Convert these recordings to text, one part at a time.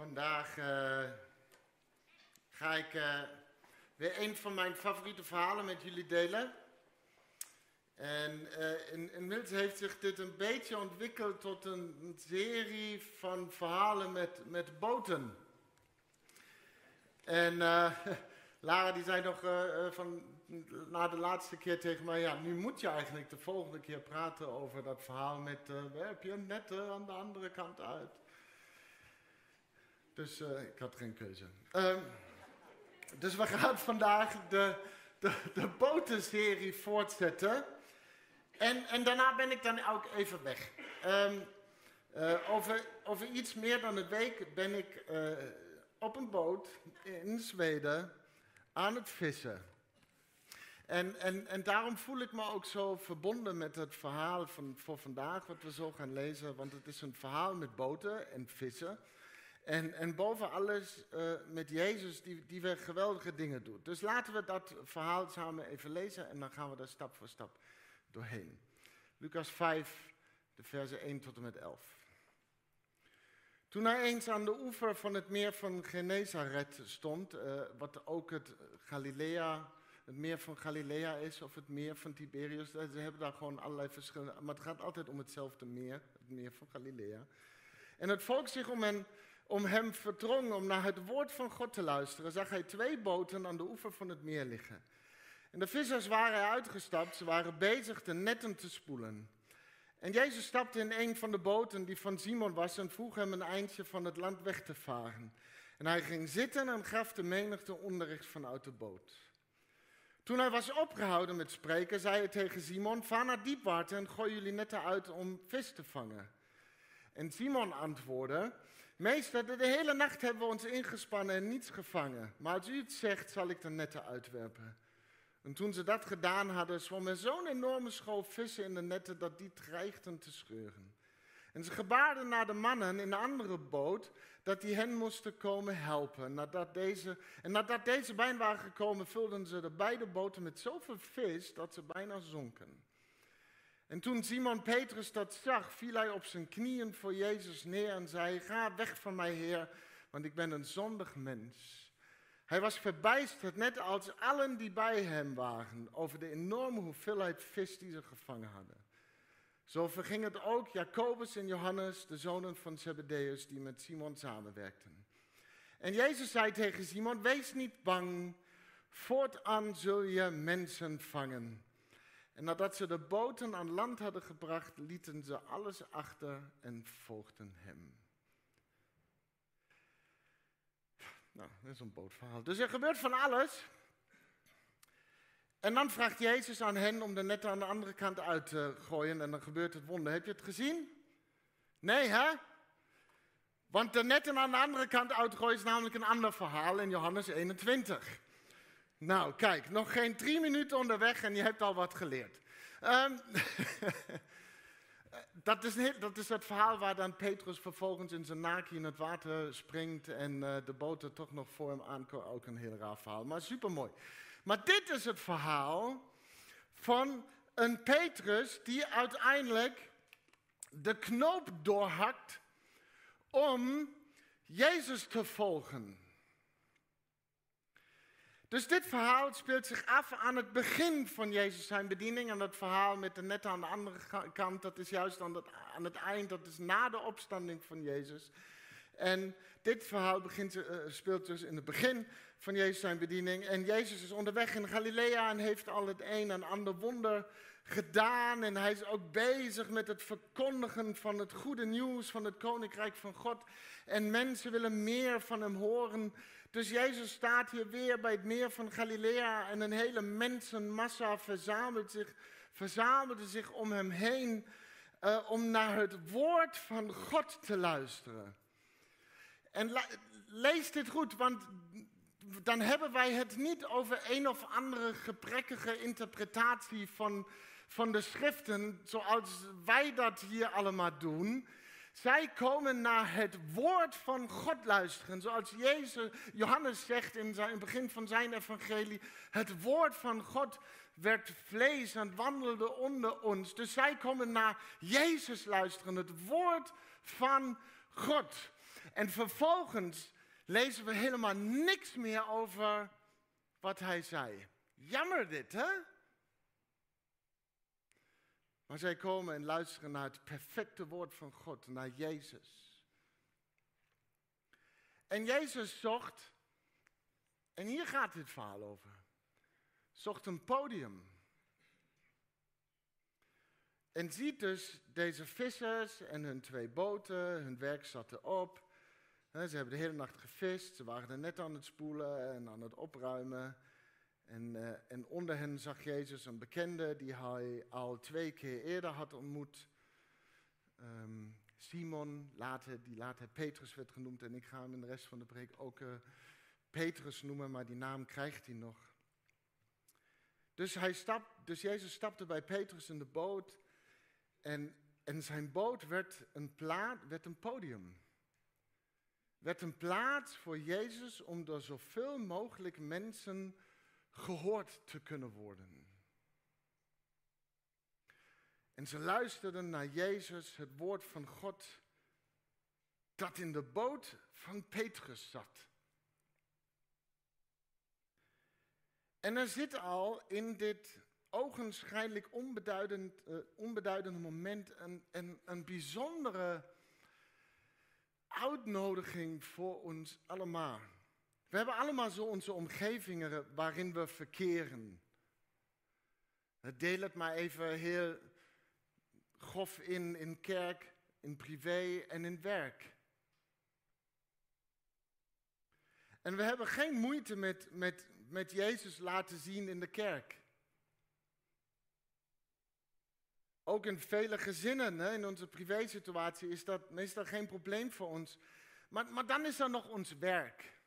Vandaag uh, ga ik uh, weer een van mijn favoriete verhalen met jullie delen. En uh, in, inmiddels heeft zich dit een beetje ontwikkeld tot een serie van verhalen met, met boten. En Lara die zei nog van, na de laatste keer tegen mij, ja, nu moet je eigenlijk de volgende keer praten over dat verhaal met, werp je netten aan de andere kant uit. Dus uh, ik had geen keuze. Um, dus we gaan vandaag de, de, de botenserie voortzetten. En, en daarna ben ik dan ook even weg. Um, uh, over, iets meer dan een week ben ik uh, op een boot in Zweden aan het vissen. En, en, en daarom voel ik me ook zo verbonden met het verhaal van, voor vandaag, wat we zo gaan lezen. Want het is een verhaal met boten en vissen. En, en boven alles uh, met Jezus, die, die weer geweldige dingen doet. Dus laten we dat verhaal samen even lezen en dan gaan we daar stap voor stap doorheen. Lucas 5, de versen 1 tot en met 11. Toen hij eens aan de oever van het meer van Genezaret stond, uh, wat ook het Galilea, het meer van Galilea is, of het meer van Tiberius, ze hebben daar gewoon allerlei verschillende, maar het gaat altijd om hetzelfde meer, het meer van Galilea. En het volk zich om hen om hem verdrong om naar het woord van God te luisteren, zag hij twee boten aan de oever van het meer liggen. En de vissers waren uitgestapt, ze waren bezig de netten te spoelen. En Jezus stapte in een van de boten die van Simon was en vroeg hem een eindje van het land weg te varen. En hij ging zitten en gaf de menigte onderricht vanuit de boot. Toen hij was opgehouden met spreken, zei hij tegen Simon: Vaar naar diepwater en gooi jullie netten uit om vis te vangen. En Simon antwoordde: Meester, de hele nacht hebben we ons ingespannen en niets gevangen. Maar als u het zegt, zal ik de netten uitwerpen. En toen ze dat gedaan hadden, zwom er zo'n enorme school vissen in de netten dat die dreigden te scheuren. En ze gebaarden naar de mannen in de andere boot dat die hen moesten komen helpen. Nadat deze, en nadat deze bijna waren gekomen, vulden ze de beide boten met zoveel vis dat ze bijna zonken. En toen Simon Petrus dat zag, viel hij op zijn knieën voor Jezus neer en zei: Ga weg van mij, Heer, want ik ben een zondig mens. Hij was verbijsterd, net als allen die bij hem waren, over de enorme hoeveelheid vis die ze gevangen hadden. Zo verging het ook Jacobus en Johannes, de zonen van Zebedeus, die met Simon samenwerkten. En Jezus zei tegen Simon: Wees niet bang, voortaan zul je mensen vangen. En nadat ze de boten aan land hadden gebracht, lieten ze alles achter en volgden hem. Nou, dat is een bootverhaal. Dus er gebeurt van alles. En dan vraagt Jezus aan hen om de netten aan de andere kant uit te gooien en dan gebeurt het wonder. Heb je het gezien? Nee, hè? Want de netten aan de andere kant uitgooien is namelijk een ander verhaal in Johannes 21. Nou, kijk, nog geen drie minuten onderweg en je hebt al wat geleerd. Um, dat, is, dat, is, het verhaal waar dan Petrus vervolgens in zijn naki in het water springt en uh, de boot er toch nog voor hem aankomt. Ook een heel raar verhaal, maar supermooi. Maar dit is het verhaal van een Petrus die uiteindelijk de knoop doorhakt om Jezus te volgen. Dus dit verhaal speelt zich af aan het begin van Jezus zijn bediening. En dat verhaal met de netten aan de andere kant, dat is juist aan het, aan het eind, dat is na de opstanding van Jezus. En dit verhaal begint, uh, speelt dus in het begin van Jezus zijn bediening. En Jezus is onderweg in Galilea en heeft al het een en ander wonder gedaan. En hij is ook bezig met het verkondigen van het goede nieuws van het koninkrijk van God. En mensen willen meer van hem horen. Dus Jezus staat hier weer bij het meer van Galilea en een hele mensenmassa verzamelt zich, verzamelde zich om hem heen uh, om naar het woord van God te luisteren. En lees dit goed, want dan hebben wij het niet over een of andere gebrekkige interpretatie van, van de schriften, zoals wij dat hier allemaal doen. Zij komen naar het woord van God luisteren. Zoals Johannes zegt in, in het begin van zijn evangelie. Het woord van God werd vlees en wandelde onder ons. Dus zij komen naar Jezus luisteren. Het woord van God. En vervolgens lezen we helemaal niks meer over wat hij zei. Jammer dit, hè? Maar zij komen en luisteren naar het perfecte woord van God, naar Jezus. En Jezus zocht, en hier gaat dit verhaal over, zocht een podium. En ziet dus deze vissers en hun twee boten, hun werk zat erop. Ze hebben de hele nacht gevist, ze waren er net aan het spoelen en aan het opruimen. En, uh, en, onder hen zag Jezus een bekende die hij al twee keer eerder had ontmoet. Um, Simon, later, die later Petrus werd genoemd. En ik ga hem in de rest van de preek ook uh, Petrus noemen, maar die naam krijgt hij nog. Dus, hij stapt, dus Jezus stapte bij Petrus in de boot. En, en zijn boot werd een, plaat, werd een podium. Werd een plaats voor Jezus om door zoveel mogelijk mensen gehoord te kunnen worden. En ze luisterden naar Jezus, het woord van God, dat in de boot van Petrus zat. En er zit al in dit ogenschijnlijk onbeduidend, uh, onbeduidende moment een, een, een bijzondere uitnodiging voor ons allemaal. We hebben allemaal zo onze omgevingen waarin we verkeren. Deel het maar even heel grof in, in kerk, in privé en in werk. En we hebben geen moeite met, met, met Jezus laten zien in de kerk. Ook in vele gezinnen, hè, in onze privésituatie, is dat meestal geen probleem voor ons. Maar, maar dan is er nog ons werk.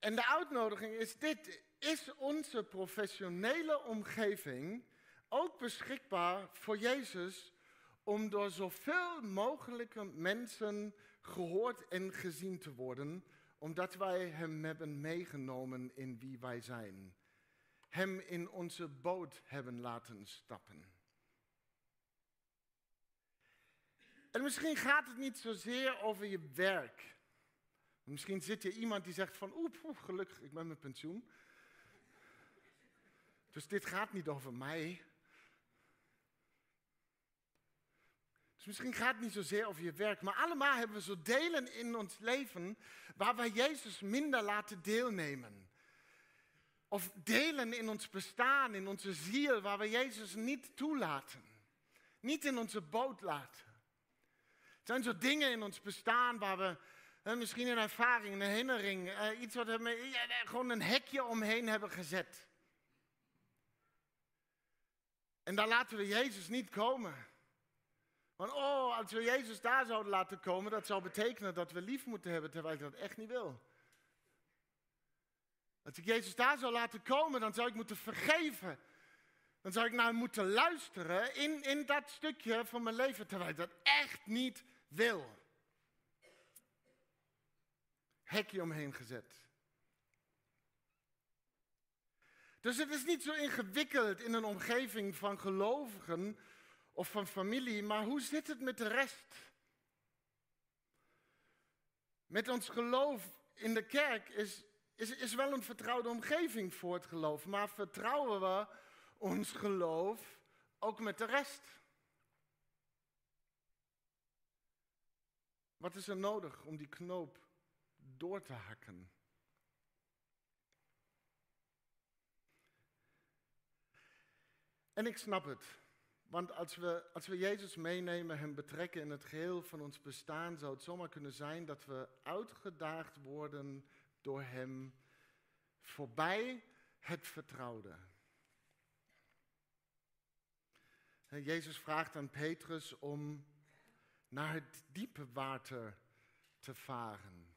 En de uitnodiging is dit. Is onze professionele omgeving ook beschikbaar voor Jezus om door zoveel mogelijke mensen gehoord en gezien te worden, omdat wij Hem hebben meegenomen in wie wij zijn? Hem in onze boot hebben laten stappen. En misschien gaat het niet zozeer over je werk. Misschien zit je iemand die zegt van, oep, gelukkig, ik ben met pensioen. Dus dit gaat niet over mij. Dus misschien gaat het niet zozeer over je werk, maar allemaal hebben we zo delen in ons leven waar wij Jezus minder laten deelnemen. Of delen in ons bestaan, in onze ziel, waar we Jezus niet toelaten. Niet in onze boot laten. Het zijn zo dingen in ons bestaan waar we misschien een ervaring, een herinnering, uh, iets wat we gewoon een hekje omheen hebben gezet. En daar laten we Jezus niet komen. Want oh, als we Jezus daar zouden laten komen, dat zou betekenen dat we lief moeten hebben, terwijl ik dat echt niet wil. Als ik Jezus daar zou laten komen, dan zou ik moeten vergeven. Dan zou ik naar hem moeten luisteren in, in dat stukje van mijn leven, terwijl ik dat echt niet wil hekje omheen gezet. Dus het is niet zo ingewikkeld in een omgeving van gelovigen of van familie, maar hoe zit het met de rest? Met ons geloof in de kerk is, is, is wel een vertrouwde omgeving voor het geloof, maar vertrouwen we ons geloof ook met de rest? Wat is er nodig om die knoop door te hakken. En ik snap het. Want als we, als we Jezus meenemen, hem betrekken in het geheel van ons bestaan, zou het zomaar kunnen zijn dat we uitgedaagd worden door hem voorbij het vertrouwde. Jezus vraagt aan Petrus om naar het diepe water te varen.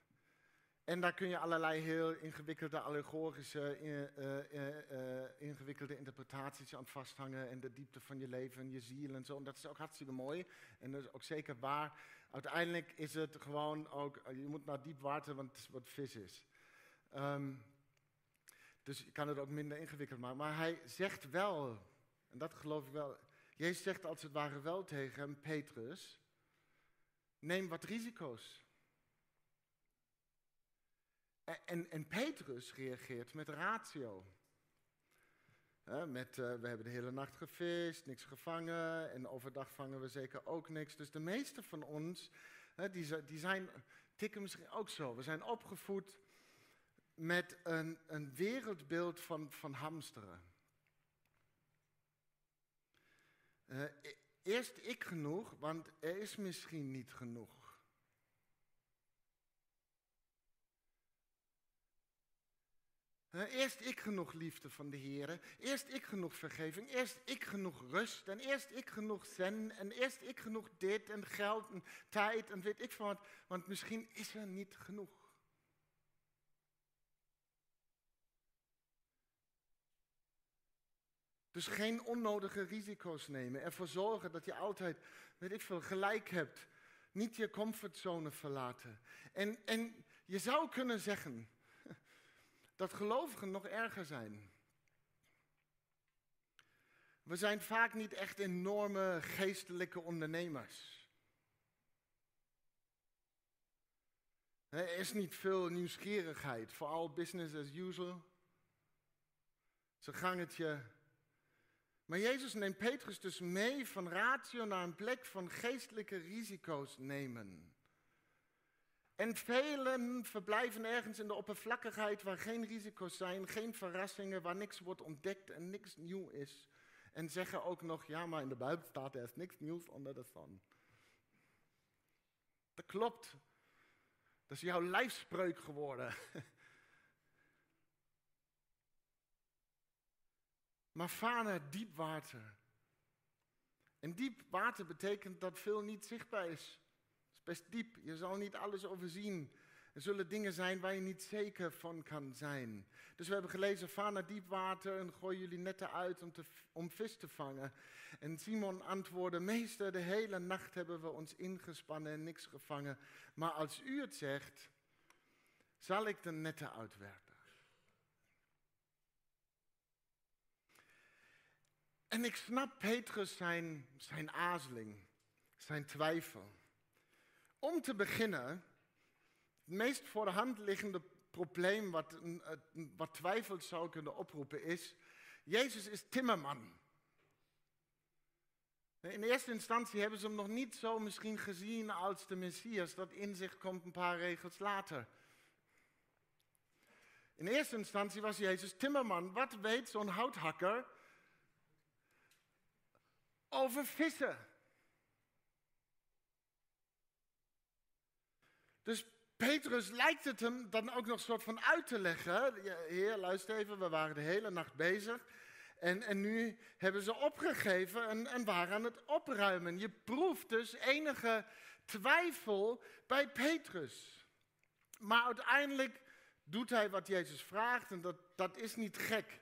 En daar kun je allerlei heel ingewikkelde allegorische, uh, ingewikkelde interpretaties aan vasthangen. En de diepte van je leven, je ziel en zo. En dat is ook hartstikke mooi. En dat is ook zeker waar. Uiteindelijk is het gewoon ook, je moet naar diep water, want het is wat vis is. Um, dus je kan het ook minder ingewikkeld maken. Maar hij zegt wel, en dat geloof ik wel. Jezus zegt als het ware wel tegen hem, Petrus, neem wat risico's. En, en, Petrus reageert met ratio. met, uh, we hebben de hele nacht gevist, niks gevangen en overdag vangen we zeker ook niks. Dus de meeste van ons, die, die zijn, tikken misschien ook zo. We zijn opgevoed met een, een wereldbeeld van, van hamsteren. Uh, eerst ik genoeg, want er is misschien niet genoeg. Eerst ik genoeg liefde van de Heer. Eerst ik genoeg vergeving. Eerst ik genoeg rust. En eerst ik genoeg zen. En eerst ik genoeg dit en geld en tijd en weet ik van wat. Want misschien is er niet genoeg. Dus geen onnodige risico's nemen. Ervoor zorgen dat je altijd, weet ik veel, gelijk hebt. Niet je comfortzone verlaten. En, en je zou kunnen zeggen dat gelovigen nog erger zijn. We zijn vaak niet echt enorme geestelijke ondernemers. Er is niet veel nieuwsgierigheid, vooral business as usual. Ze gangetje maar Jezus neemt Petrus dus mee van ratio naar een plek van geestelijke risico's nemen. En velen verblijven ergens in de oppervlakkigheid waar geen risico's zijn, geen verrassingen, waar niks wordt ontdekt en niks nieuw is. En zeggen ook nog, ja, maar in de Bijbel staat er is niks nieuws onder de zon. Dat klopt. Dat is jouw lijfspreuk geworden. maar vaar naar diep water. En diep water betekent dat veel niet zichtbaar is. Best diep, je zal niet alles overzien. Er zullen dingen zijn waar je niet zeker van kan zijn. Dus we hebben gelezen, vaar naar diep water en gooi jullie netten uit om, te, om vis te vangen. En Simon antwoordde, meester, de hele nacht hebben we ons ingespannen en niks gevangen. Maar als u het zegt, zal ik de netten uitwerpen. En ik snap Petrus zijn, zijn aarzeling, zijn twijfel. Om te beginnen, het meest voor de hand liggende probleem wat, wat twijfel zou kunnen oproepen is, Jezus is timmerman. In eerste instantie hebben ze hem nog niet zo misschien gezien als de Messias, dat inzicht komt een paar regels later. In eerste instantie was Jezus timmerman. Wat weet zo'n houthakker over vissen. Dus Petrus lijkt het hem dan ook nog soort van uit te leggen. Heer, luister even, we waren de hele nacht bezig. En, en nu hebben ze opgegeven en, en waren aan het opruimen. Je proeft dus enige twijfel bij Petrus. Maar uiteindelijk doet hij wat Jezus vraagt en dat, dat is niet gek.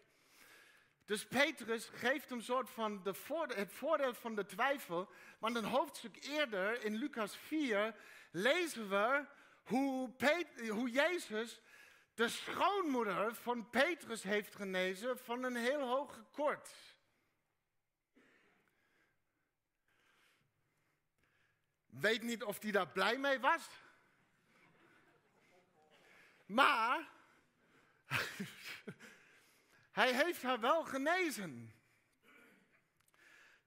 Dus Petrus geeft hem soort van de het voordeel van de twijfel. Want een hoofdstuk eerder, in Lucas 4, lezen we hoe, hoe Jezus de schoonmoeder van Petrus heeft genezen van een heel hoge kort. Weet niet of hij daar blij mee was. Maar hij heeft haar wel genezen.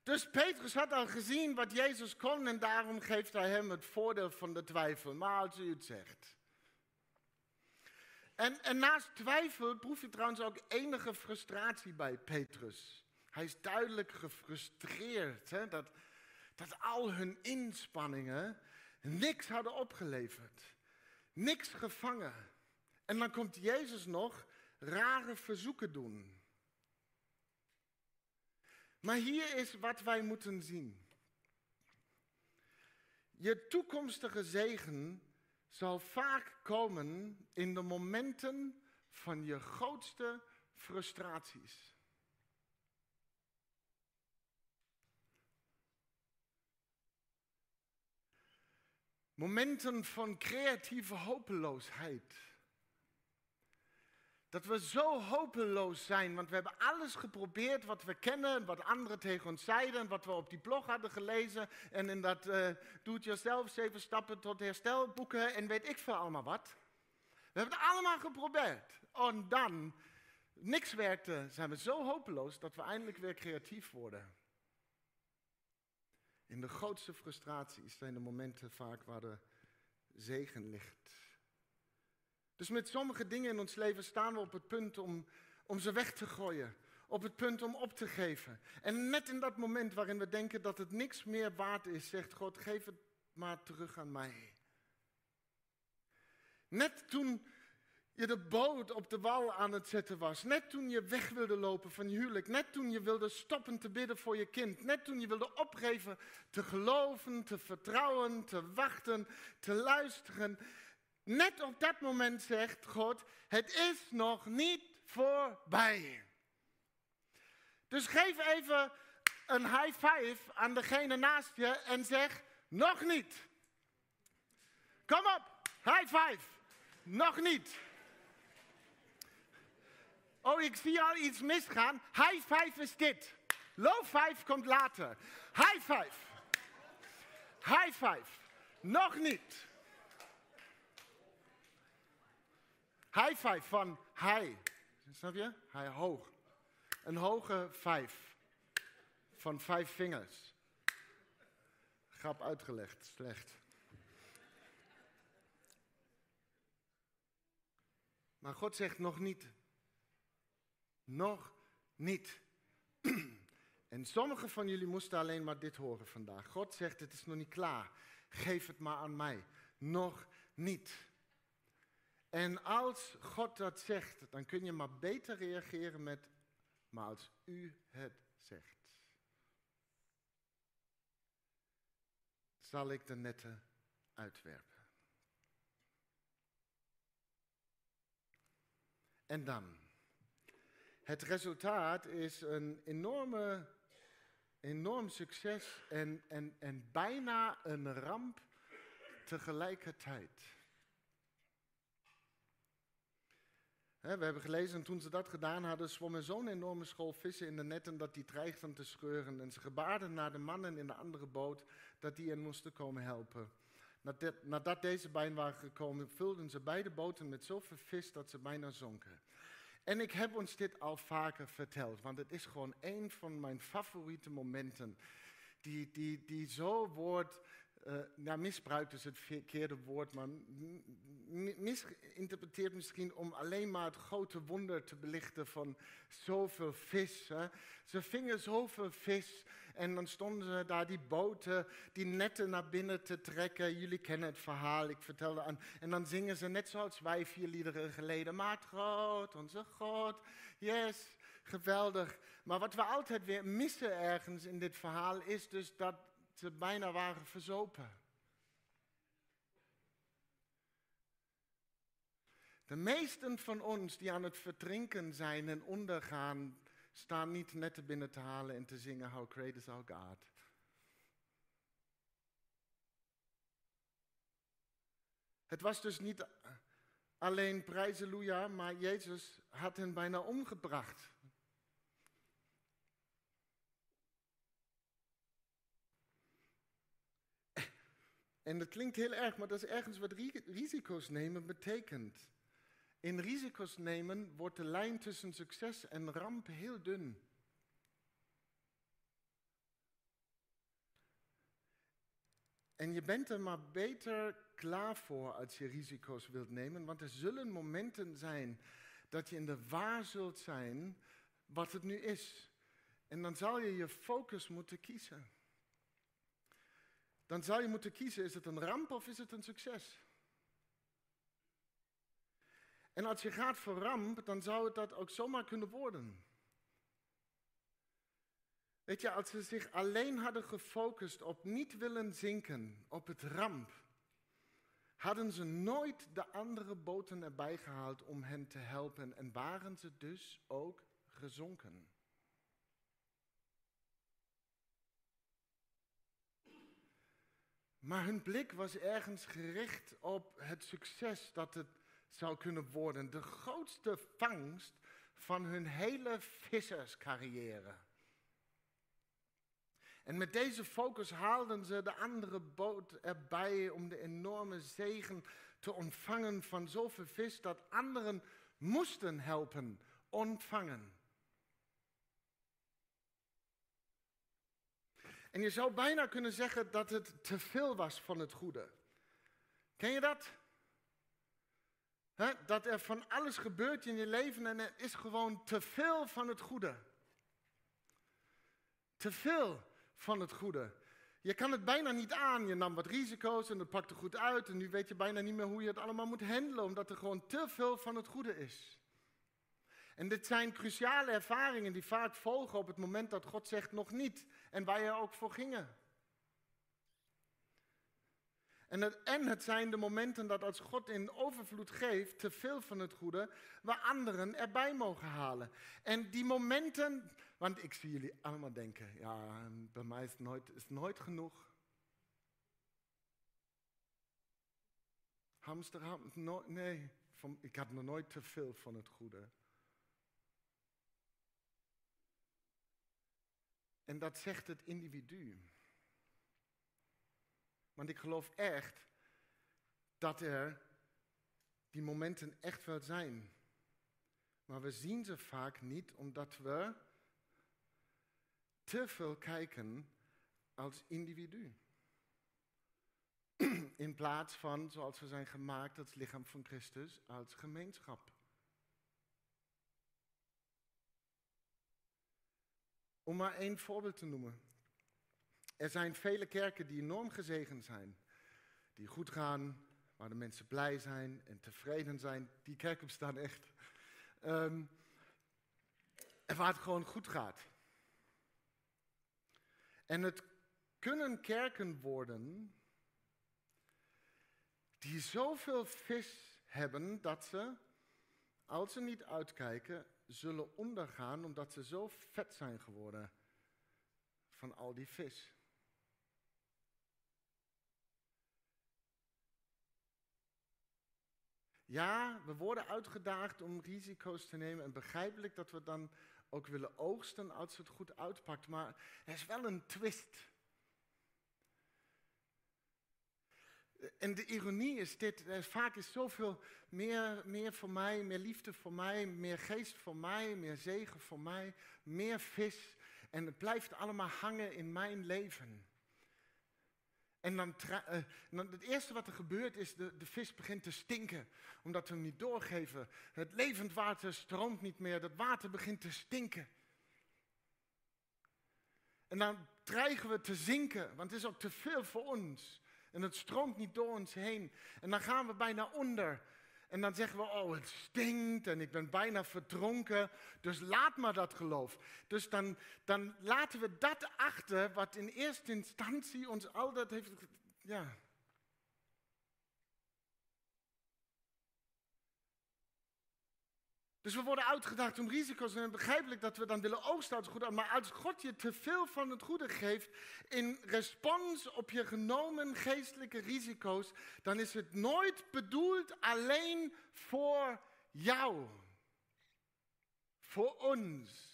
Dus Petrus had al gezien wat Jezus kon en daarom geeft hij hem het voordeel van de twijfel. Maar als u het zegt. En, en naast twijfel proef je trouwens ook enige frustratie bij Petrus. Hij is duidelijk gefrustreerd hè, dat, dat al hun inspanningen niks hadden opgeleverd. Niks gevangen. En dan komt Jezus nog rare verzoeken doen. Maar hier is wat wij moeten zien. Je toekomstige zegen zal vaak komen in de momenten van je grootste frustraties. Momenten van creatieve hopeloosheid. Dat we zo hopeloos zijn, want we hebben alles geprobeerd wat we kennen, wat anderen tegen ons zeiden, wat we op die blog hadden gelezen en in dat uh, do-it-yourself, zeven stappen tot herstelboeken en weet ik veel allemaal wat. We hebben het allemaal geprobeerd. En dan, niks werkte, zijn we zo hopeloos dat we eindelijk weer creatief worden. In de grootste frustraties zijn de momenten vaak waar de zegen ligt. Dus met sommige dingen in ons leven staan we op het punt om, om ze weg te gooien. Op het punt om op te geven. En net in dat moment waarin we denken dat het niks meer waard is, zegt God, geef het maar terug aan mij. Net toen je de boot op de wal aan het zetten was. Net toen je weg wilde lopen van je huwelijk. Net toen je wilde stoppen te bidden voor je kind. Net toen je wilde opgeven te geloven, te vertrouwen, te wachten, te luisteren. Net op dat moment zegt God, het is nog niet voorbij. Dus geef even een high five aan degene naast je en zeg, nog niet. Kom op, high five. Nog niet. Oh, ik zie al iets misgaan. High five is dit. Low five komt later. High five. High five. Nog niet. High five van high. Snap je? High hoog. Een hoge vijf. Van vijf vingers. Grap uitgelegd. Slecht. Maar God zegt nog niet. Nog niet. En sommigen van jullie moesten alleen maar dit horen vandaag. God zegt: Het is nog niet klaar. Geef het maar aan mij. Nog niet. En als God dat zegt, dan kun je maar beter reageren met, maar als u het zegt, zal ik de netten uitwerpen. En dan, het resultaat is een enorme, enorm succes en, en, en bijna een ramp tegelijkertijd. We hebben gelezen, en toen ze dat gedaan hadden, zwommen zo'n enorme school vissen in de netten dat die dreigden te scheuren. En ze gebaarden naar de mannen in de andere boot dat die hen moesten komen helpen. Nadat, deze bij waren gekomen, vulden ze beide boten met zoveel vis dat ze bijna zonken. En ik heb ons dit al vaker verteld, want het is gewoon een van mijn favoriete momenten. Die, die, die zo wordt uh, nou, misbruikt is het verkeerde woord, maar misinterpreteert misschien om alleen maar het grote wonder te belichten van zoveel vis. Ze vingen zoveel vis en dan stonden ze daar die boten, die netten naar binnen te trekken. Jullie kennen het verhaal, ik vertelde aan. En dan zingen ze net zoals wij vier liederen geleden. Maakt groot, onze God, yes, geweldig. Maar wat we altijd weer missen ergens in dit verhaal is dus dat ze bijna waren verzopen. De meesten van ons die aan het verdrinken zijn en ondergaan, staan niet net binnen te halen en te zingen How Great is Our God. Het was dus niet alleen prijzeluja, maar Jezus had hen bijna omgebracht. En dat klinkt heel erg, maar dat is ergens wat risico's nemen betekent. In risico's nemen wordt de lijn tussen succes en ramp heel dun. En je bent er maar beter klaar voor als je risico's wilt nemen, want er zullen momenten zijn dat je in de waar zult zijn wat het nu is. En dan zal je je focus moeten kiezen dan zou je moeten kiezen, is het een ramp of is het een succes? En als je gaat voor ramp, dan zou het dat ook zomaar kunnen worden. Weet je, als ze zich alleen hadden gefocust op niet willen zinken, op het ramp, hadden ze nooit de andere boten erbij gehaald om hen te helpen en waren ze dus ook gezonken. Maar hun blik was ergens gericht op het succes dat het zou kunnen worden. De grootste vangst van hun hele visserscarrière. En met deze focus haalden ze de andere boot erbij om de enorme zegen te ontvangen van zoveel vis dat anderen moesten helpen ontvangen. En je zou bijna kunnen zeggen dat het te veel was van het goede. Ken je dat? dat er van alles gebeurt in je leven en er is gewoon te veel van het goede. Te veel van het goede. Je kan het bijna niet aan. Je nam wat risico's en dat pakte goed uit. En nu weet je bijna niet meer hoe je het allemaal moet handelen, omdat er gewoon te veel van het goede is. En dit zijn cruciale ervaringen die vaak volgen op het moment dat God zegt nog niet. En waar je ook voor gingen. En het, en het zijn de momenten dat als God in overvloed geeft, te veel van het goede, waar anderen erbij mogen halen. En die momenten, want ik zie jullie allemaal denken, ja, bij mij is nooit, nooit genoeg. Hamsterham, no, nee, ik had nog nooit te veel van het goede. En dat zegt het individu. Want ik geloof echt dat er die momenten echt wel zijn. Maar we zien ze vaak niet omdat we te veel kijken als individu. In plaats van, zoals we zijn gemaakt als lichaam van Christus, als gemeenschap. Om maar één voorbeeld te noemen. Er zijn vele kerken die enorm gezegend zijn, die goed gaan, waar de mensen blij zijn en tevreden zijn. Die kerken bestaan echt. Um, en waar het gewoon goed gaat. En het kunnen kerken worden die zoveel vis hebben dat ze, als ze niet uitkijken, zullen ondergaan omdat ze zo vet zijn geworden van al die vis. Ja, we worden uitgedaagd om risico's te nemen en begrijpelijk dat we dan ook willen oogsten als het goed uitpakt, maar er is wel een twist. En de ironie is dit, er vaak is zoveel meer, meer voor mij, meer liefde voor mij, meer geest voor mij, meer zegen voor mij, meer vis. En het blijft allemaal hangen in mijn leven. En dan, uh, dan, het eerste wat er gebeurt is, de, de vis begint te stinken, omdat we hem niet doorgeven. Het levend water stroomt niet meer, dat water begint te stinken. En dan dreigen we te zinken, want het is ook te veel voor ons. En het stroomt niet door ons heen. En dan gaan we bijna onder. En dan zeggen we, oh het stinkt en ik ben bijna verdronken, dus laat maar dat geloof. Dus dan, dan laten we dat achter wat in eerste instantie ons altijd heeft, ja, Dus we worden uitgedaagd om risico's en begrijpelijk dat we dan willen oogsten uit het goede. Maar als God je te veel van het goede geeft in respons op je genomen geestelijke risico's, dan is het nooit bedoeld alleen voor jou. Voor ons.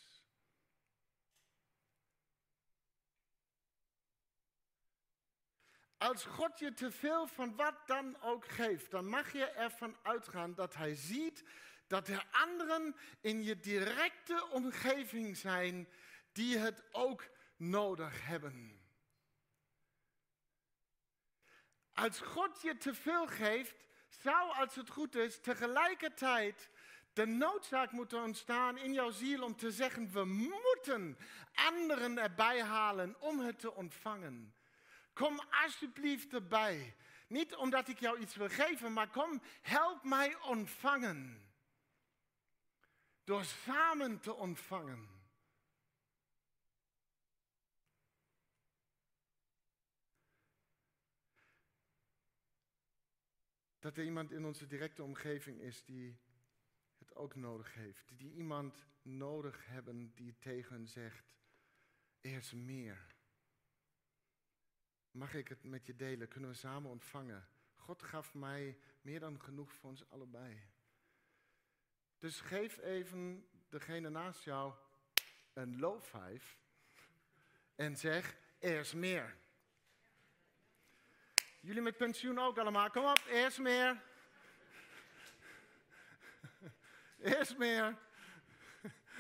Als God je te veel van wat dan ook geeft, dan mag je ervan uitgaan dat Hij ziet dat er anderen in je directe omgeving zijn die het ook nodig hebben. Als God je te veel geeft, zou, als het goed is, tegelijkertijd de noodzaak moeten ontstaan in jouw ziel om te zeggen: we moeten anderen erbij halen om het te ontvangen. Kom alsjeblieft erbij. Niet omdat ik jou iets wil geven, maar kom, help mij ontvangen door samen te ontvangen. Dat er iemand in onze directe omgeving is die het ook nodig heeft. Die iemand nodig hebben die tegen zegt, er is meer. Mag ik het met je delen? Kunnen we samen ontvangen? God gaf mij meer dan genoeg voor ons allebei. Dus geef even degene naast jou een low five en zeg, er is meer. Jullie met pensioen ook allemaal, kom op, er is meer. Er is meer.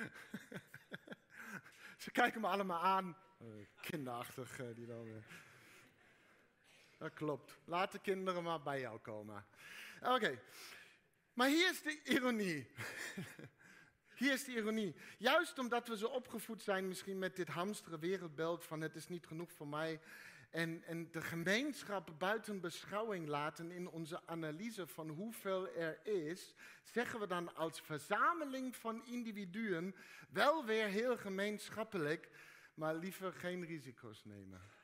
Ze kijken me allemaal aan. Uh, kinderachtig, uh, die dan. Uh. Dat klopt. Laat de kinderen maar bij jou komen. Oké. Maar hier is de ironie. Hier is de ironie. Juist omdat we zo opgevoed zijn, misschien met dit hamsteren wereldbeeld van het is niet genoeg voor mij. En, en de gemeenschap buiten beschouwing laten in onze analyse van hoeveel er is, zeggen we dan als verzameling van individuen wel weer heel gemeenschappelijk, maar liever geen risico's nemen.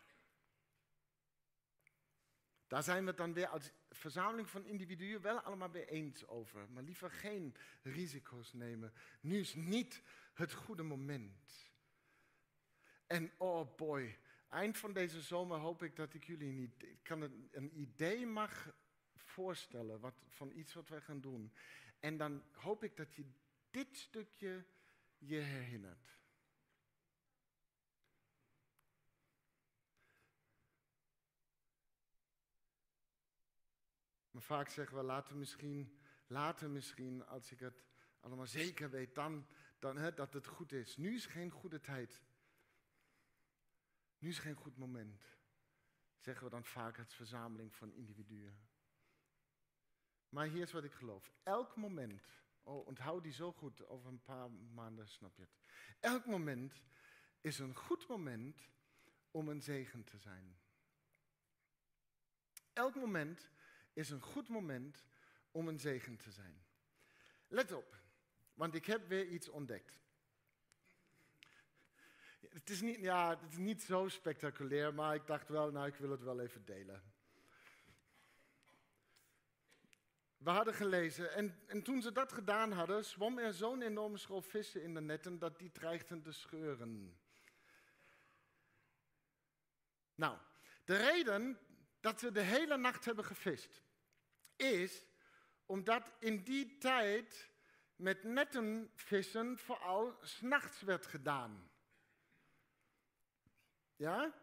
Daar zijn we het dan weer als verzameling van individuen wel allemaal weer eens over. Maar liever geen risico's nemen. Nu is niet het goede moment. En oh boy, eind van deze zomer hoop ik dat ik jullie idee, kan een, idee mag voorstellen van iets wat wij gaan doen. En dan hoop ik dat je dit stukje je herinnert. Maar vaak zeggen we later misschien, later misschien, als ik het allemaal zeker weet, dan, dan hè, dat het goed is. Nu is geen goede tijd. Nu is geen goed moment. Zeggen we dan vaak als verzameling van individuen. Maar hier is wat ik geloof. Elk moment, oh, onthoud die zo goed, over een paar maanden snap je het. Elk moment is een goed moment om een zegen te zijn. Elk moment is een goed moment om een zegen te zijn. Let op, want ik heb weer iets ontdekt. Het is niet, ja, het is niet zo spectaculair, maar ik dacht wel, nou, ik wil het wel even delen. We hadden gelezen, en, en toen ze dat gedaan hadden, zwom er zo'n enorme school vissen in de netten dat die dreigden te scheuren. Nou, de reden dat ze de hele nacht hebben gevist, is omdat in die tijd met netten vissen vooral s'nachts werd gedaan. Ja?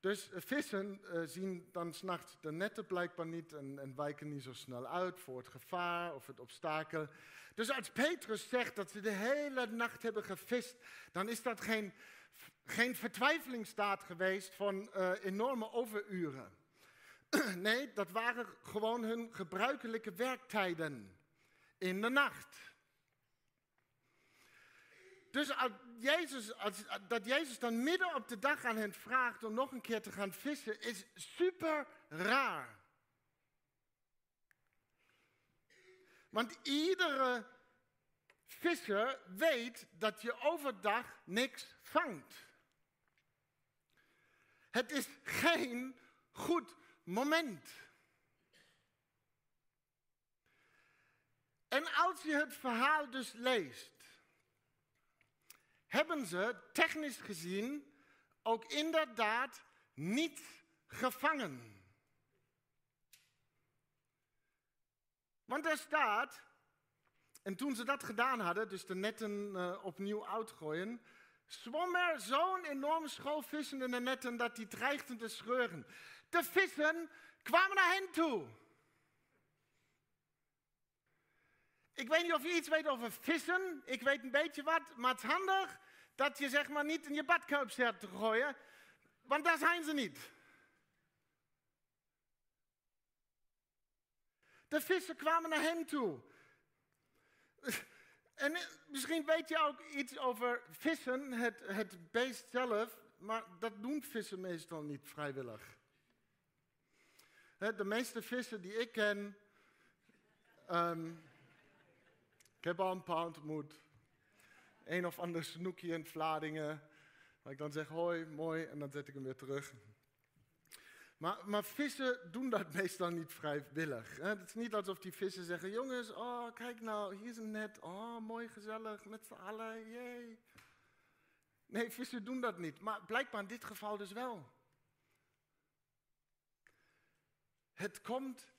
Dus vissen uh, zien dan s'nachts de netten blijkbaar niet en, en, wijken niet zo snel uit voor het gevaar of het obstakel. Dus als Petrus zegt dat ze de hele nacht hebben gevist, dan is dat geen, geen vertwijfelingsstaat geweest van uh, enorme overuren. Nee, dat waren gewoon hun gebruikelijke werktijden in de nacht. Dus Jezus, als, dat Jezus dan midden op de dag aan hen vraagt om nog een keer te gaan vissen, is super raar. Want iedere visser weet dat je overdag niks vangt. Het is geen goed moment. En als je het verhaal dus leest, hebben ze technisch gezien ook inderdaad niet gevangen. Want er staat, en toen ze dat gedaan hadden, dus de netten uh, opnieuw uitgooien, zwom er zo'n enorme school vissen in de netten dat die dreigden te scheuren. De vissen kwamen naar hen toe. Ik weet niet of je iets weet over vissen. Ik weet een beetje wat, maar het is handig dat je zeg maar niet in je badkuip zet te gooien, want daar zijn ze niet. De vissen kwamen naar hen toe. En misschien weet je ook iets over vissen, het, het beest zelf, maar dat doen vissen meestal niet vrijwillig. De meeste vissen die ik ken, um, ik heb al een paar ontmoet. Een of ander snoekje in Vladingen. Waar ik dan zeg hoi, mooi, en dan zet ik hem weer terug. Maar, maar vissen doen dat meestal niet vrijwillig. Het is niet alsof die vissen zeggen, jongens, oh kijk nou, hier is een net. Oh, mooi, gezellig, met z'n allen, jee. Nee, vissen doen dat niet. Maar blijkbaar in dit geval dus wel. Het komt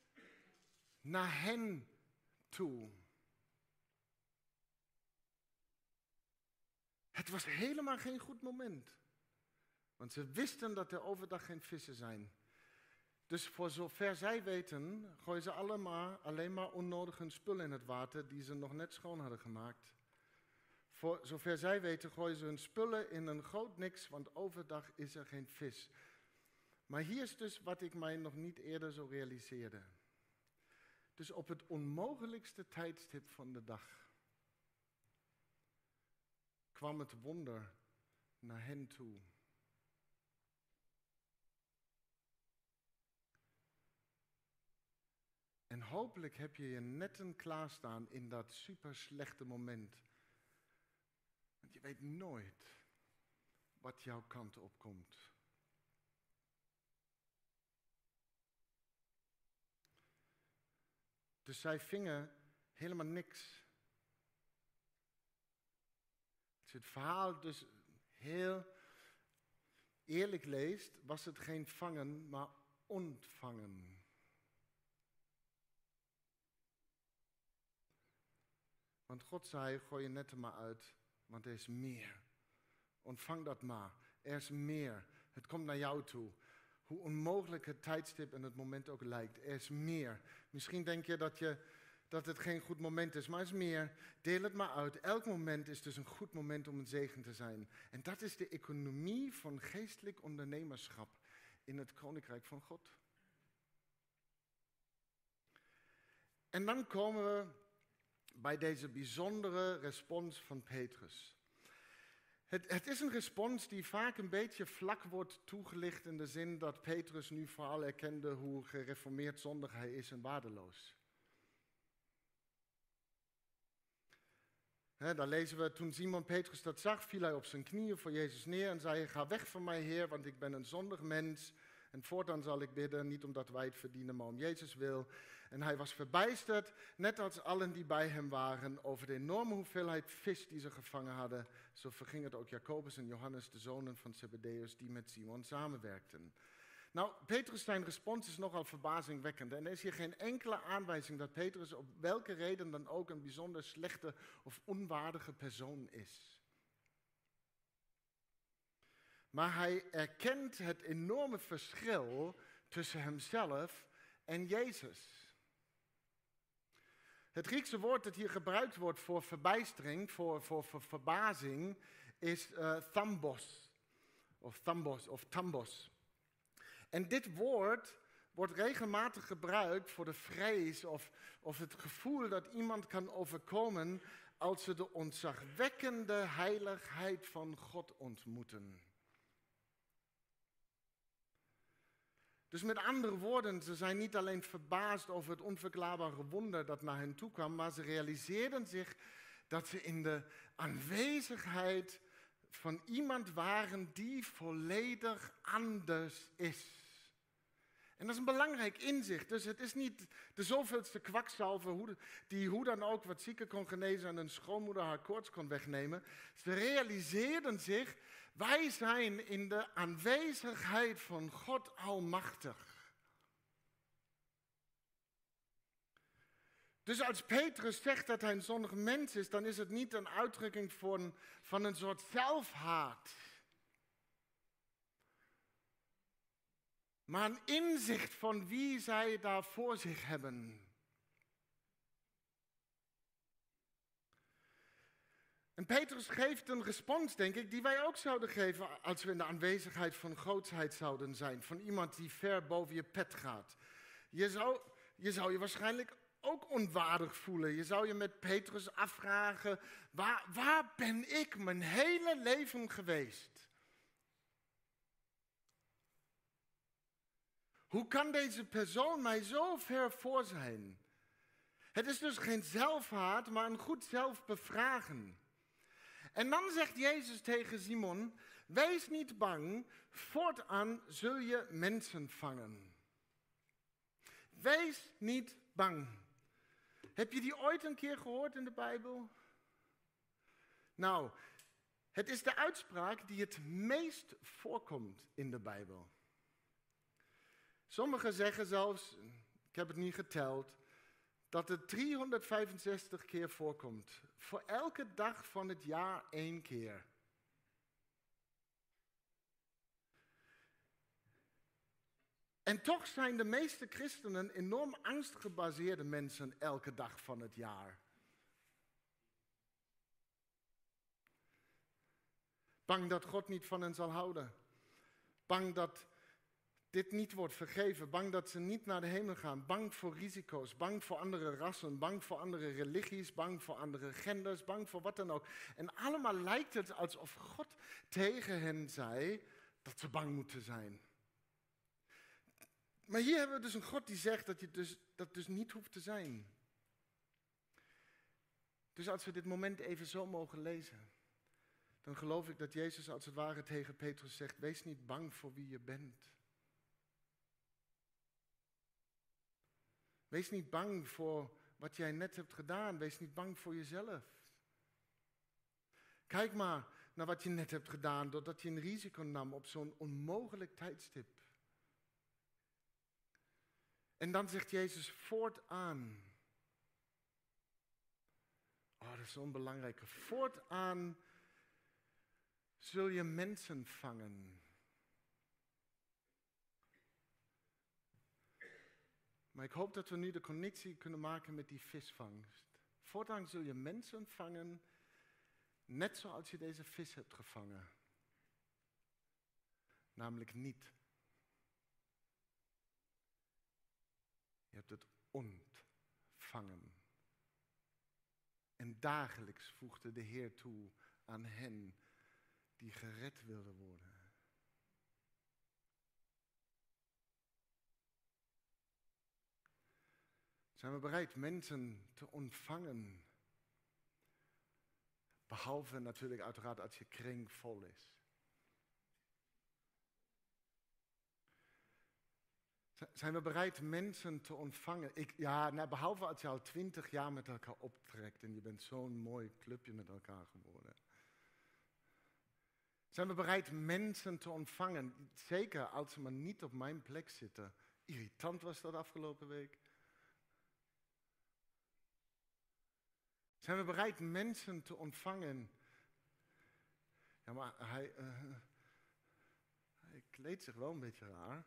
naar hen toe. Het was helemaal geen goed moment. Want ze wisten dat er overdag geen vissen zijn. Dus voor zover zij weten, gooien ze allemaal, alleen maar onnodige spullen in het water die ze nog net schoon hadden gemaakt. Voor zover zij weten, gooien ze hun spullen in een groot niks, want overdag is er geen vis. Maar hier is dus wat ik mij nog niet eerder zo realiseerde. Dus op het onmogelijkste tijdstip van de dag kwam het wonder naar hen toe. En hopelijk heb je je netten klaarstaan in dat super slechte moment. Want je weet nooit wat jouw kant op komt. Dus zij vingen helemaal niks. Als je het verhaal dus heel eerlijk leest, was het geen vangen, maar ontvangen. Want God zei, gooi je netten maar uit, want er is meer. Ontvang dat maar. Er is meer. Het komt naar jou toe. Hoe onmogelijk het tijdstip en het moment ook lijkt. Er is meer. Misschien denk je dat, je dat het geen goed moment is, maar er is meer. Deel het maar uit. Elk moment is dus een goed moment om een zegen te zijn. En dat is de economie van geestelijk ondernemerschap in het koninkrijk van God. En dan komen we bij deze bijzondere respons van Petrus. Het, het, is een respons die vaak een beetje vlak wordt toegelicht in de zin dat Petrus nu vooral erkende hoe gereformeerd zondig hij is en waardeloos. He, daar lezen we, toen Simon Petrus dat zag, viel hij op zijn knieën voor Jezus neer en zei, ga weg van mij Heer, want ik ben een zondig mens. En voortaan zal ik bidden, niet omdat wij het verdienen, maar om Jezus wil. En hij was verbijsterd, net als allen die bij hem waren, over de enorme hoeveelheid vis die ze gevangen hadden. Zo verging het ook Jacobus en Johannes, de zonen van Zebedeus, die met Simon samenwerkten. Nou, Petrus zijn respons is nogal verbazingwekkend. En er is hier geen enkele aanwijzing dat Petrus op welke reden dan ook een bijzonder slechte of onwaardige persoon is. Maar hij erkent het enorme verschil tussen hemzelf en Jezus. Het Griekse woord dat hier gebruikt wordt voor verbijstering, voor, voor, voor verbazing, is uh, thambos. Of thambos, of tambos. En dit woord wordt regelmatig gebruikt voor de vrees of, of het gevoel dat iemand kan overkomen als ze de ontzagwekkende heiligheid van God ontmoeten. Dus met andere woorden, ze zijn niet alleen verbaasd over het onverklaarbare wonder dat naar hen toe kwam, maar ze realiseerden zich dat ze in de aanwezigheid van iemand waren die volledig anders is. En dat is een belangrijk inzicht. Dus het is niet de zoveelste kwakzalver die hoe dan ook wat zieken kon genezen en een schoonmoeder haar koorts kon wegnemen. Ze realiseerden zich wij zijn in de aanwezigheid van God Almachtig. Dus als Petrus zegt dat hij een zondig mens is, dan is het niet een uitdrukking van, van een soort zelfhaat. Maar een inzicht van wie zij daar voor zich hebben. En Petrus geeft een respons, denk ik, die wij ook zouden geven als we in de aanwezigheid van grootsheid zouden zijn. Van iemand die ver boven je pet gaat. Je zou je, zou je waarschijnlijk ook onwaardig voelen. Je zou je met Petrus afvragen, waar, waar ben ik mijn hele leven geweest? Hoe kan deze persoon mij zo ver voor zijn? Het is dus geen zelfhaat, maar een goed zelfbevragen. En dan zegt Jezus tegen Simon, wees niet bang, voortaan zul je mensen vangen. Wees niet bang. Heb je die ooit een keer gehoord in de Bijbel? Nou, het is de uitspraak die het meest voorkomt in de Bijbel. Sommigen zeggen zelfs, ik heb het niet geteld, dat het 365 keer voorkomt. Voor elke dag van het jaar één keer. En toch zijn de meeste christenen enorm angstgebaseerde mensen elke dag van het jaar. Bang dat God niet van hen zal houden. Bang dat dit niet wordt vergeven. Bang dat ze niet naar de hemel gaan. Bang voor risico's. Bang voor andere rassen. Bang voor andere religies. Bang voor andere genders. Bang voor wat dan ook. En allemaal lijkt het alsof God tegen hen zei dat ze bang moeten zijn. Maar hier hebben we dus een God die zegt dat je dus, dat dus niet hoeft te zijn. Dus als we dit moment even zo mogen lezen, dan geloof ik dat Jezus als het ware tegen Petrus zegt, wees niet bang voor wie je bent. Wees niet bang voor wat jij net hebt gedaan. Wees niet bang voor jezelf. Kijk maar naar wat je net hebt gedaan doordat je een risico nam op zo'n onmogelijk tijdstip. En dan zegt Jezus voortaan. Oh, dat is zo'n belangrijke. Voortaan zul je mensen vangen. Maar ik hoop dat we nu de connectie kunnen maken met die visvangst. Voortaan zul je mensen vangen, net zoals je deze vis hebt gevangen. Namelijk niet. Je hebt het ontvangen. En dagelijks voegde de Heer toe aan hen die gered wilden worden. Zijn we bereid mensen te ontvangen? Behalve natuurlijk uiteraard als je kring vol is. Zijn we bereid mensen te ontvangen? Ik, ja, nou, behalve als je al twintig jaar met elkaar optrekt en je bent zo'n mooi clubje met elkaar geworden. Zijn we bereid mensen te ontvangen? Zeker als ze maar niet op mijn plek zitten. Irritant was dat afgelopen week. Zijn we bereid mensen te ontvangen? Ja, maar hij, uh, hij kleedt zich wel een beetje raar.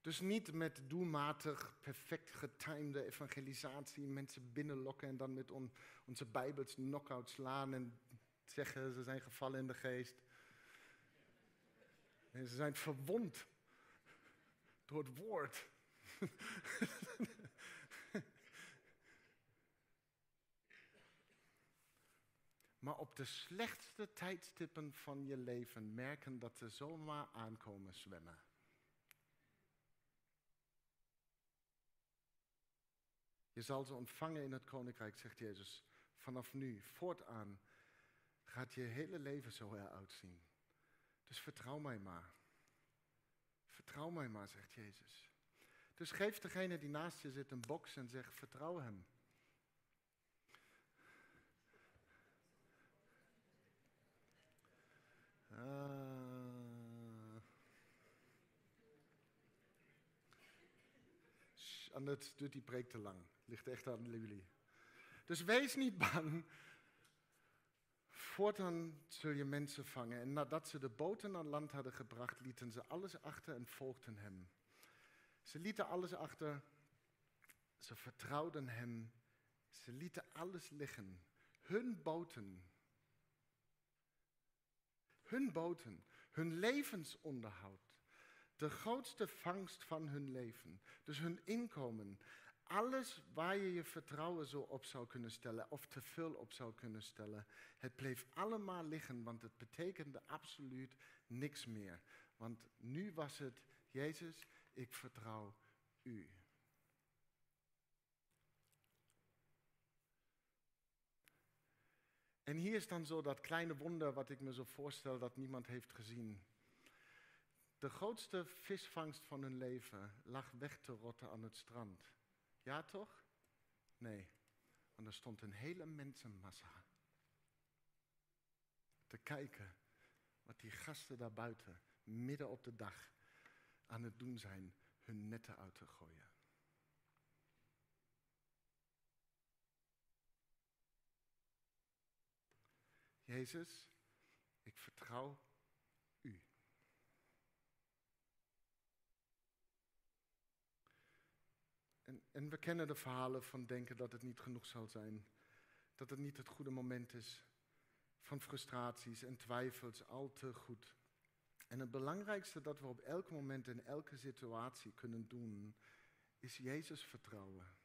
Dus niet met doelmatig, perfect getimede evangelisatie, mensen binnenlokken en dan met onze Bijbels knock-out slaan en zeggen ze zijn gevallen in de geest. Ze zijn verwond door het woord. maar op de slechtste tijdstippen van je leven merken dat ze zomaar aankomen zwemmen. Je zal ze ontvangen in het koninkrijk, zegt Jezus. Vanaf nu, voortaan, gaat je hele leven zo eruit zien. Dus vertrouw mij maar. Vertrouw mij maar, zegt Jezus. Dus geef degene die naast je zit een box en zeg: vertrouw hem. Uh, anders duurt die preek te lang. Ligt echt aan jullie. Dus wees niet bang Voortaan zul je mensen vangen. En nadat ze de boten aan land hadden gebracht, lieten ze alles achter en volgden hem. Ze lieten alles achter. Ze vertrouwden hem. Ze lieten alles liggen. Hun boten. Hun boten. Hun levensonderhoud. De grootste vangst van hun leven. Dus hun inkomen. Alles waar je je vertrouwen zo op zou kunnen stellen of te veel op zou kunnen stellen, het bleef allemaal liggen, want het betekende absoluut niks meer. Want nu was het, Jezus, ik vertrouw u. En hier is dan zo dat kleine wonder wat ik me zo voorstel dat niemand heeft gezien. De grootste visvangst van hun leven lag weg te rotten aan het strand. Ja toch? Nee, want er stond een hele mensenmassa te kijken wat die gasten daar buiten, midden op de dag, aan het doen zijn, hun netten uit te gooien. Jezus, ik vertrouw u. En, we kennen de verhalen van denken dat het niet genoeg zal zijn. Dat het niet het goede moment is. Van frustraties en twijfels, al te goed. En het belangrijkste dat we op elk moment in elke situatie kunnen doen, is Jezus vertrouwen.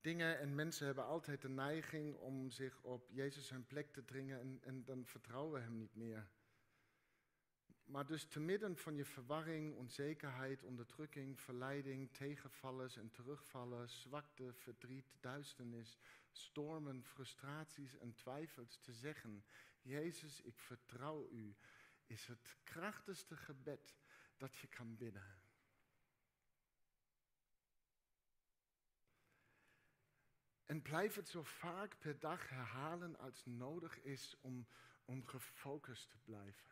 Dingen en mensen hebben altijd de neiging om zich op Jezus zijn plek te dringen en, en dan vertrouwen we hem niet meer. Maar dus te midden van je verwarring, onzekerheid, onderdrukking, verleiding, tegenvallers en terugvallen, zwakte, verdriet, duisternis, stormen, frustraties en twijfels te zeggen, Jezus, ik vertrouw u, is het krachtigste gebed dat je kan bidden. En blijf het zo vaak per dag herhalen als nodig is om, om gefocust te blijven.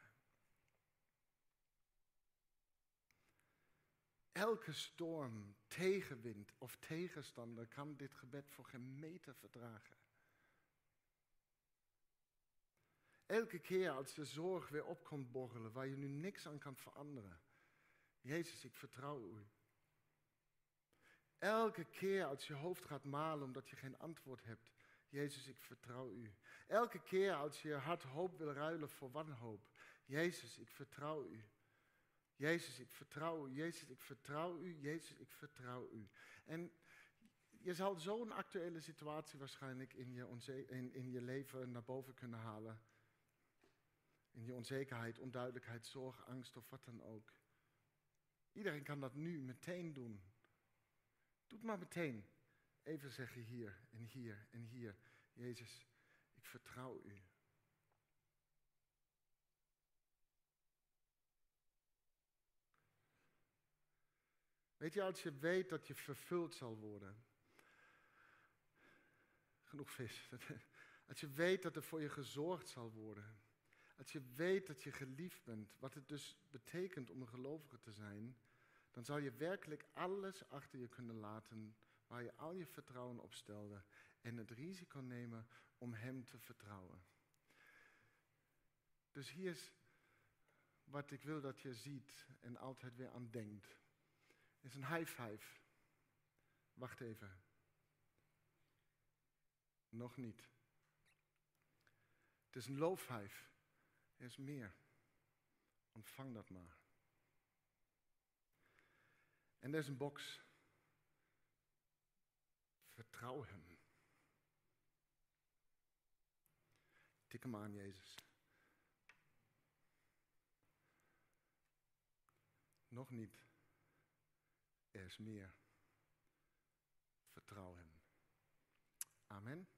Elke storm, tegenwind of tegenstander kan dit gebed voor geen meter verdragen. Elke keer als de zorg weer op komt borrelen, waar je nu niks aan kan veranderen. Jezus, ik vertrouw u. Elke keer als je hoofd gaat malen omdat je geen antwoord hebt. Jezus, ik vertrouw u. Elke keer als je hart hoop wil ruilen voor wanhoop. Jezus, ik vertrouw u. Jezus, ik vertrouw u. Jezus, ik vertrouw u. Jezus, ik vertrouw u. En je zal zo'n actuele situatie waarschijnlijk in je, in, in je leven naar boven kunnen halen. In je onzekerheid, onduidelijkheid, zorg, angst of wat dan ook. Iedereen kan dat nu meteen doen. Doe het maar meteen. Even zeggen hier en hier en hier. Jezus, ik vertrouw u. Weet je, als je weet dat je vervuld zal worden. Genoeg vis. Als je weet dat er voor je gezorgd zal worden. Als je weet dat je geliefd bent, wat het dus betekent om een gelovige te zijn, dan zal je werkelijk alles achter je kunnen laten waar je al je vertrouwen op stelde en het risico nemen om Hem te vertrouwen. Dus hier is wat ik wil dat je ziet en altijd weer aan denkt. Is een high five. Wacht even. Nog niet. Het is een low five. Er is meer. Ontvang dat maar. En er is een box. Vertrouw hem. Tik hem aan, Jezus. Nog niet. Er is meer. Vertrouw hem. Amen.